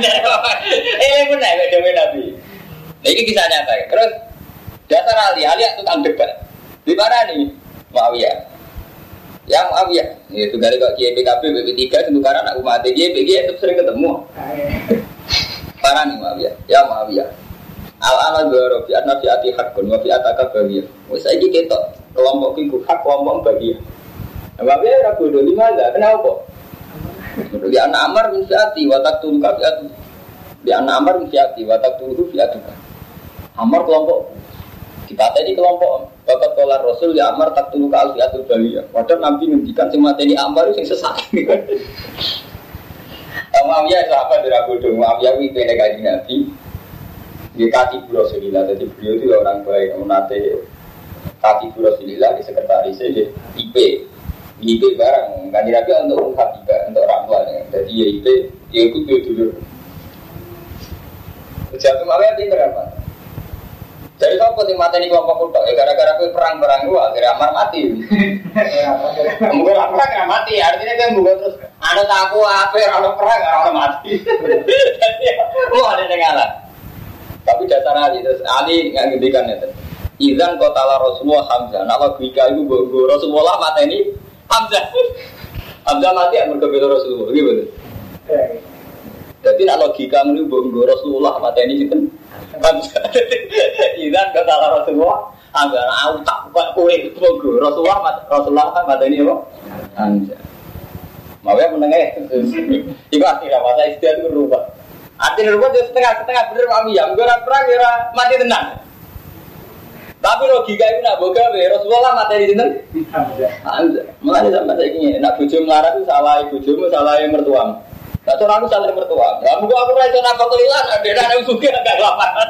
Eh benar beda Nabi. Nah, ini kisah nyata. Terus dasar Ali, Ali tukang debat. Di mana nih? Muawiyah. Ya Muawiyah. Itu dari kok PKB, BP3 itu karena anak umat. Kiai PKB itu sering ketemu. Parah nih Muawiyah. Ya Muawiyah. Al ana dua fi anna fi ati hakun wa fi ataka bagiyah. Wis saiki ketok kelompok iku hak kelompok bagiyah. Muawiyah ora bodoh lima enggak kenapa? Di anak Amar min fiati wa taqtulu ka fiatu. Di anak Amar min fiati wa taqtulu fiatuka. Amar kelompok kita tadi kelompok bapak kolar Rasul ya Amar tak tulu ke alfiatul baliyah. Padahal Nabi ngendikan sing mateni Amar sing sesat. Muawiyah sahabat dari Abu Dong Muawiyah itu kaji Nabi. Di kaki Rasulillah, jadi beliau itu orang baik, nate kaki Rasulillah di sekretaris saja IP IP barang kan Nabi untuk ungkap juga untuk orang tua jadi ya IP ya itu dulu Jatuh Muawiyah itu berapa? Jadi apa sih mati ini kelompok kuda? Ya gara-gara gue perang-perang gue akhirnya Amar mati. Mungkin perang nggak mati, artinya kan bukan terus ada taku apa orang perang orang mati. Oh ada yang ngalah. Tapi dasar Ali terus Ali nggak ngendikan itu. Izan kota la Rasulullah Hamzah. Nah logika itu gue Rasulullah mati ini Hamzah. Hamzah mati ya berbeda Rasulullah, gitu. Jadi nak logika ini gue Rasulullah mati ini gitu. Izan kata Rasulullah Agar aku tak buat kue Mogo Rasulullah Rasulullah kan kata ini apa? Anja Mau ya menengah Itu artinya masa istilah itu berubah Artinya berubah jadi setengah-setengah bener mami ya Gue perang ya mati tenang tapi logika itu nak boga be Rasulullah mati di sini. Anja, malah sampai saya ingin nak bujuk melarat itu salah bujumu salah mertuamu. Nah, tuh aku saling mertua. Nah, aku aku rasa apa kelilan, ada ada yang suka agak lapangan.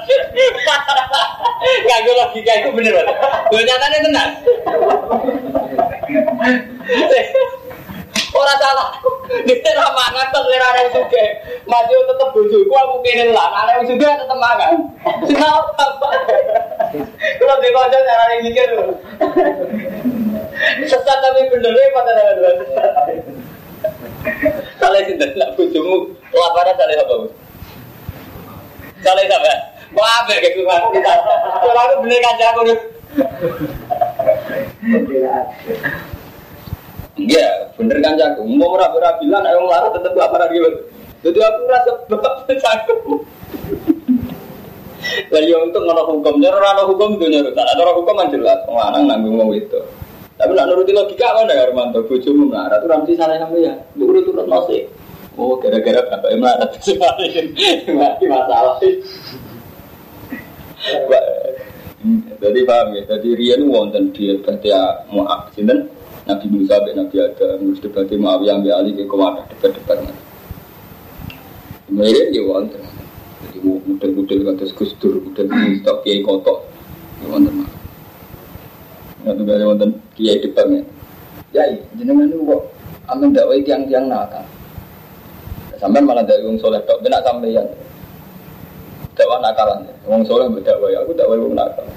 Gak gue logika itu bener. Gue nyatanya tenang. Orang salah. Dia ramah ngatas lera ada yang suka. Maju tetap bujuku aku kini lah. Ada yang suka tetap makan. Kenapa? Di kocok cara yang mikir dulu. Sesat tapi bener ya pada dua Salah sih nak bujumu laparan salah apa? Salah apa? Wah, kayak gue kita? Kalau aku bener kan aku. Iya, bener kan jago. Mau meraba bilang, ayo ngelarang tetap laparan gitu. Jadi aku rasa bapak jago. Lah ya untuk ngono hukum, nyoro ana hukum itu nyoro. Tak ada hukum kan jelas, lanang nanggung mau itu. Tapi nak nuruti logika kan ya Armanto, bojomu melarat, ramsi salah sampe ya. Lu urut turut nasi. Oh, gara-gara bapak melarat semakin mati masalah. Jadi paham ya, jadi Rian wonten dia berarti ya mau sinten Nabi Musa be Nabi Adam, terus debat Muawiyah ambil alih ke kewadah debat-debat. Kemudian dia wonten. Jadi model-model kata Gus Dur, model stok kiai kotok. Ya wonten. Nggak tuh gak wonten kiai depannya. Ya, jenengan itu kok amin dakwah tiang-tiang nakal. Sampai malah dari wong soleh tok, benak sampeyan. Dakwah nakalan. Wong soleh berdakwah, aku dakwah wong nakal.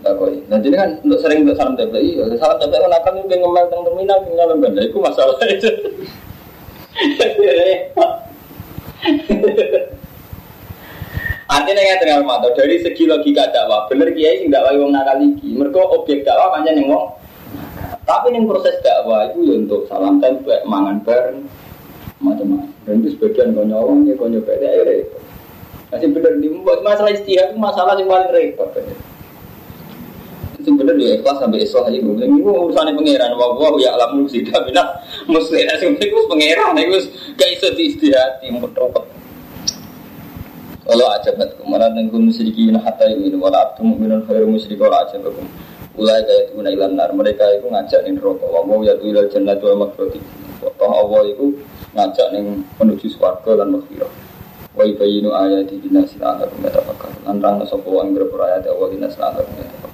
Takoi. Nah jadi kan untuk sering untuk salam tempel, iya salam tempel kan akan mungkin ngomel tentang terminal, tinggal lembaga. Itu masalah itu. Artinya yang tinggal mata dari segi logika dakwah, bener kiai sing dakwah wong nakal iki. Mereka objek dakwah pancen yang wong. Tapi yang proses dakwah itu ya untuk salam tempel, mangan bareng, macam-macam. Dan itu sebagian kau nyolong, ya kau nyoba ya repot. Masih bener di masalah istihad itu masalah yang paling repot. Itu bener ya ikhlas sampai ikhlas aja gue bilang, ini urusannya pangeran, wah wah ya alam musik, tapi nak muslim, itu pangeran, itu gak iso di istihad, yang bertopet. Kalau aja bet kemarin dengan musyrikin hatta ini wala abdu mu'minun khairu musyrik wala aja bekum. Ulai kayak itu ilan nar mereka itu ngajak nih rokok. Wa mau ya ilal jannah wa maghfirati. Toh Allah itu ngajak nih menuju swarga dan maghfirah. Wa yubayyinu ayati dinasi la'allakum yatafakkarun. Lan rang sapa wong berayat Allah dinasi la'allakum yatafakkarun.